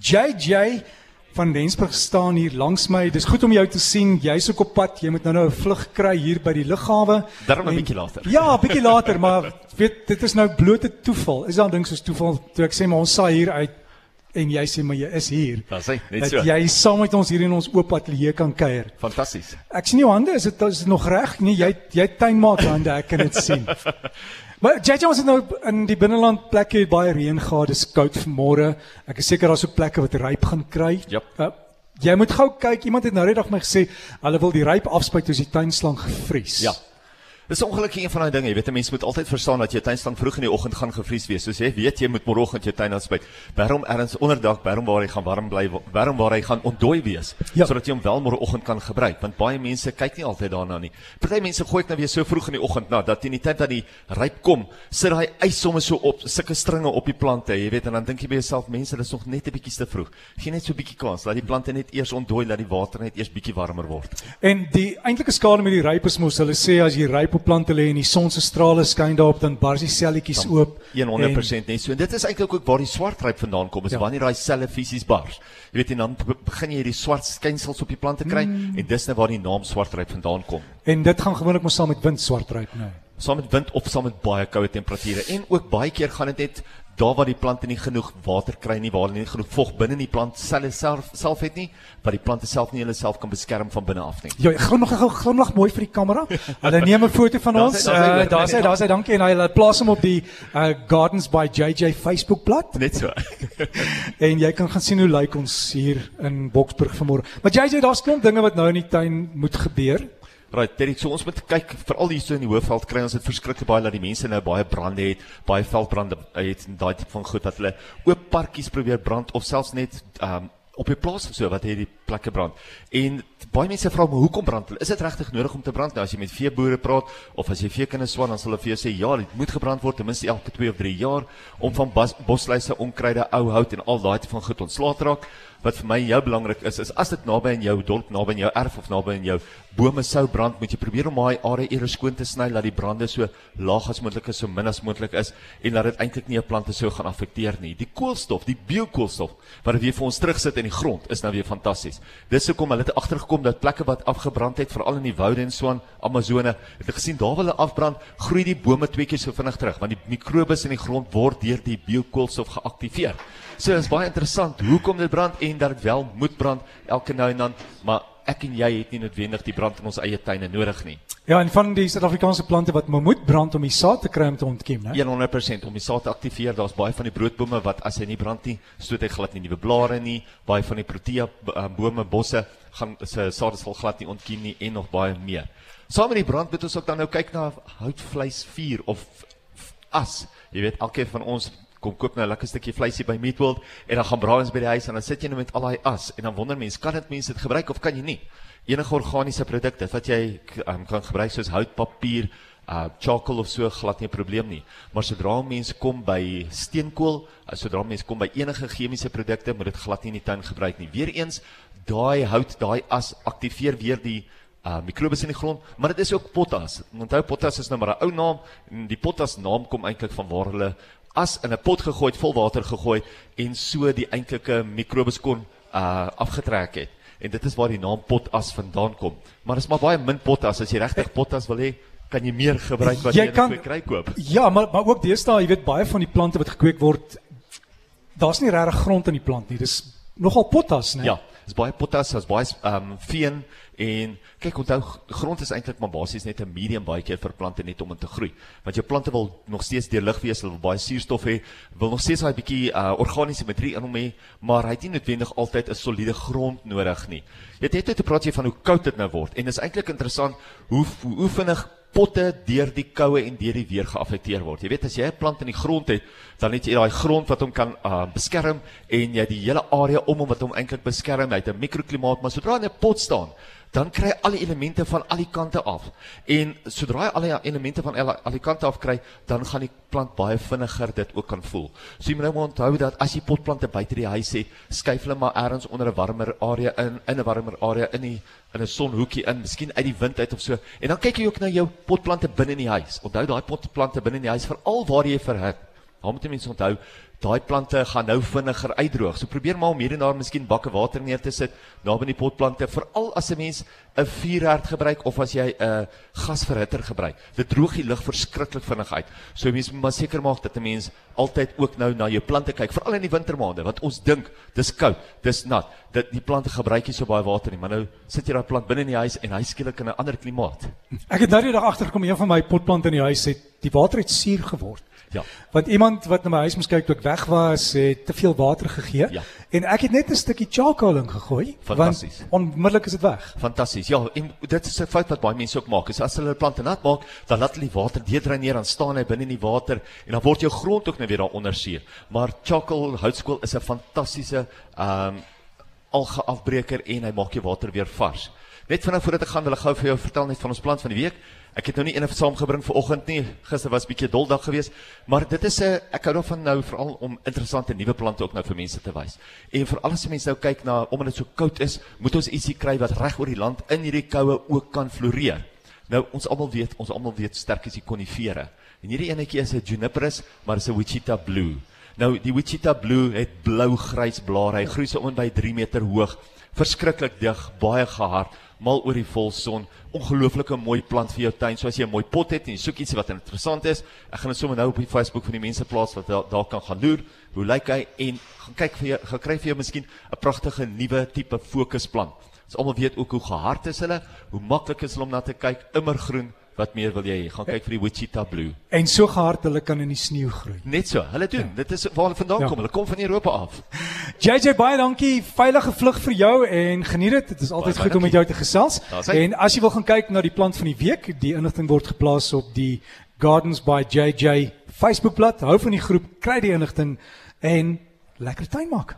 JJ van Rensburg staan hier langs my. Dis goed om jou te sien. Jy's ook op pad. Jy moet nou nou 'n vlug kry hier by die lughawe. Daarom 'n bietjie later. Ja, 'n bietjie later, maar weet dit is nou blote toeval. Is daar ding soos toeval toe ek sê maar ons saai hier uit en jy sê maar jy is hier. Dan sê net Dat so. jy saam met ons hier in ons oop ateljee kan kuier. Fantasties. Ek sien jou hande, is dit is dit nog reg? Nee, jy jy tuinmaak hande, ek kan dit sien. Maar JJ ons het nou in die binneland plekke het baie reën gehad, dis koud vanmôre. Ek is seker daar's ook plekke wat ryp gaan kry. Jep. Uh, jy moet gou kyk, iemand het nou net dag my gesê hulle wil die ryp afspuit as die tuinslang gevries. Ja. Dis ongelukkig een van daai dinge, jy weet 'n mens moet altyd verstaan dat jou tuinslang vroeg in die oggend gaan gevries wees. Soos jy weet jy moet môreoggend jou tuin aanspuit. Waarom ergens onderdag, waarom waar hy gaan warm bly, waarom waar hy gaan ontdooi wees Ja. sodat jy hom wel môreoggend kan gebruik. Want baie mense kyk nie altyd daarna nie. Party mense gooi ek nou weer so vroeg in die oggend na dat in die tyd dat die ryp kom, sit daai ys sommer so op sulke stringe op die plante, jy weet en dan dink jy by jouself, mense, dis nog net 'n bietjie te vroeg. Geen net so 'n bietjie kans, laat die plante net eers ontdooi, laat die water net eers bietjie warmer word. En die eintlike skade met die ryp is mos hulle sê as jy ryp op plante lê en die son se strale skyn daarop dan bars die selletjies oop. 100% net so. En dit is eintlik ook waar die swart ryp vandaan kom. Is Ja. wanneer daai selle fisies bars. Jy weet en dan be- begin jy hierdie swart skynsels op die plante kry mm. en dis nou waar die naam swart ryp vandaan kom. En, en dit gaan gewoonlik mos saam met wind swart ryp nou. Saam met wind of saam met baie koue temperature en ook baie keer gaan dit net daar waar die plante nie genoeg water kry nie, waar hulle nie genoeg vog binne in die plant selle self self het nie, wat die plante self nie hulle self kan beskerm van binne af nie. Ja, nog gou glimlag mooi vir die kamera. Hulle neem 'n foto van ons. hy, daar's hy, Uh, Daar's hy, daar's hy. Dankie en hy laat plaas hom op die uh, Gardens by JJ Facebookblad Net so. en jy kan gaan sien hoe lyk ons hier in Boksburg vanmôre. Maar JJ, daar's klomp dinge wat nou in die tuin moet gebeur. Right, Terry, so ons moet kyk veral hier so in die Hoofveld kry ons dit verskriklik baie dat die mense nou baie brande het, baie veldbrande het en daai tipe van goed dat hulle oop parkies probeer brand of selfs net um op die plaas of so wat hierdie plekke brand. En baie mense vra my hoekom brand hulle? Is dit regtig nodig om te brand? Nou as jy met veeboere praat of as jy veekinders swan dan sal hulle vir jou sê ja, dit moet gebrand word ten minste elke 2 of 3 jaar om van bos, bosluise, onkruide, ou hout en al daai tipe van goed ontslae te raak. Wat vir my jou belangrik is is as dit naby in jou dorp, naby in jou erf of naby in jou bome sou brand, moet jy probeer om daai area eers skoon te sny dat die brande so laag as moontlik is, so min as moontlik is en dat dit eintlik nie 'n plante sou gaan affekteer nie. Die koolstof, die biokoolstof wat weer vir ons terugsit in die grond is nou weer fantasties. Dis hoekom hulle het agtergekom dat plekke wat afgebrand het, veral in die woude en so aan Amazone, het hulle gesien daar waar hulle afbrand, groei die bome twee keer so vinnig terug want die mikrobes in die grond word deur die biokoolstof geaktiveer. So dit is baie interessant hoekom dit brand en dat dit wel moet brand elke nou en dan, maar ek en jy het nie noodwendig die brand in ons eie tuine nodig nie. Ja, en van die Suid-Afrikaanse plante wat maar moet brand om die saad te kry om te ontkiem, né? 100% om die saad te aktiveer. Daar's baie van die broodbome wat as hy nie brand nie, stoot hy glad nie nuwe blare nie. Baie van die protea uh, bome, bosse gaan se saad sal glad nie ontkiem nie en nog baie meer. Saam met die brand moet ons ook dan nou kyk na houtvleisvuur of f- as. Jy weet, elkeen van ons kom koop nou 'n lekker stukkie vleisie by Meat World en dan gaan braai ons by die huis en dan sit jy nou met al daai as en dan wonder mense, kan dit mense dit gebruik of kan jy nie? Enige organiese produkte wat jy um, kan gebruik soos houtpapier, uh charcoal of so glad nie 'n probleem nie. Maar sodra mense kom by steenkool, uh, sodra mense kom by enige chemiese produkte, moet dit glad nie in die tuin gebruik nie. Weereens, daai hout, daai as aktiveer weer die uh mikrobes in die grond, maar dit is ook potas. Onthou potas is nou maar 'n ou naam en die potas naam kom eintlik van waar hulle as in 'n pot gegooi het, vol water gegooi en so die eintlike mikrobes kon uh afgetrek het. En dit is waar die naam potas vandaan kom. Maar dis maar baie min potas as jy regtig potas wil hê, kan jy meer gebruik wat jy, Jy kan- in 'n kwekery koop. Ja, maar maar ook deesdae, jy weet baie van die plante wat gekweek word, daar's nie regtig grond in die plant nie. Dis nogal potas, né? Ja, dis baie potas, daar's baie ehm um, veen en kyk onthou grond is eintlik maar basies net 'n medium baie keer vir plante net om in te groei. Want jou plante wil nog steeds deur lig wees, hulle wil baie suurstof hê, wil nog steeds daai bietjie uh, organiese materie in hom hê, maar hy het nie noodwendig altyd 'n soliede grond nodig nie. Jy het net te praat jy van hoe koud dit nou word en dit is eintlik interessant hoe, hoe vinnig potte deur die koue en deur die weer geaffekteer word. Jy weet as jy 'n plant in die grond het, dan het jy daai grond wat hom kan uh, beskerm en jy die hele area om hom wat hom eintlik beskerm. Hy het 'n mikroklimaat, maar sodra hy in 'n pot staan, dan kry hy al die elemente van al die kante af. En sodra hy al die elemente van al, al die kante af kry, dan gaan die plant baie vinniger dit ook kan voel. So jy moet nou maar onthou dat as jy potplante buite die huis het, skuif hulle maar ergens onder 'n warmer area in, in 'n warmer area in die in 'n sonhoekie in, miskien uit die wind uit of so. En dan kyk jy ook na jou potplante binne in die huis. Onthou daai potplante binne in die huis veral waar jy verhit. Daar moet jy mense onthou, daai plante gaan nou vinniger uitdroog. So probeer maar om hier en daar miskien bakke water neer te sit naby die potplante, veral as 'n mens 'n vuurherd gebruik of as jy 'n gasverhitter gebruik. Dit droog die lug verskriklik vinnig uit. So mens moet maar seker maak dat 'n mens altyd ook nou na jou plante kyk, veral in die wintermaande, want ons dink dis koud, dis nat, dat die plante gebruik nie so baie water nie, maar nou sit jy daai plant binne in die huis en hy skielik in 'n ander klimaat. Ek het nou die dag agtergekom een van my potplante in die huis het die water het suur geword. Ja. Want iemand wat na my huis moes kyk toe ek weg was, het te veel water gegee Ja. en ek het net 'n stukkie charcoal ingegooi Fantasties. onmiddellik is dit weg. Fantasties. Ja, en dit is 'n fout wat baie mense ook maak. Is as hulle plante nat maak, dan laat hulle die water deurdreineer, dan staan hy binne in die water en dan word jou grond ook nou weer daaronder seer. Maar charcoal houtskool is 'n fantastiese ehm um, algeafbreker en hy maak jou water weer vars. Net vinnig voordat ek gaan wil ek gou vir jou vertel net van ons plant van die week. Ek het nou nie een saamgebring vir oggend nie. Gister was 'n bietjie doldag geweest, maar dit is 'n ek hou daarvan nou veral om interessante nuwe plante ook nou vir mense te wys. En veral as mense nou kyk na omdat dit so koud is, moet ons ietsie kry wat reg oor die land in hierdie koue ook kan floreer. Nou ons almal weet, ons almal weet sterk is die konifere. En hierdie enetjie is 'n juniperus, maar is 'n Wichita blue. Nou die Wichita blue het blou-grys blare. Hy groei so om by 3 meter hoog. Verskriklik dig, baie gehard, mal oor die volson. Ongelooflike mooi plant vir jou tuin. So as jy 'n mooi pot het en jy soek iets wat interessant is, ek gaan dit sommer nou op die Facebook van die mense plaas wat daar, daar kan gaan loer. Hoe lyk hy en gaan kyk vir jou, gaan kry vir jou miskien 'n pragtige nuwe tipe fokusplant. Ons almal weet ook hoe gehard is hulle, hoe maklik is hulle om na te kyk, immergroen. Wat meer wil jy? Gaan kyk vir die Wichita blue. En so gehard hulle kan in die sneeu groei. Net so. Hulle doen. Dit is waar hulle vandaan Ja. kom. Hulle kom van Europa af. JJ baie dankie. Veilige vlug vir jou en geniet dit. Dit is altyd Baie, goed baie om met jou te gesels. En as jy wil gaan kyk na die plant van die week, die inligting word geplaas op die Gardens by JJ Facebookblad. Hou van die groep, kry die inligting en lekker tuin maak.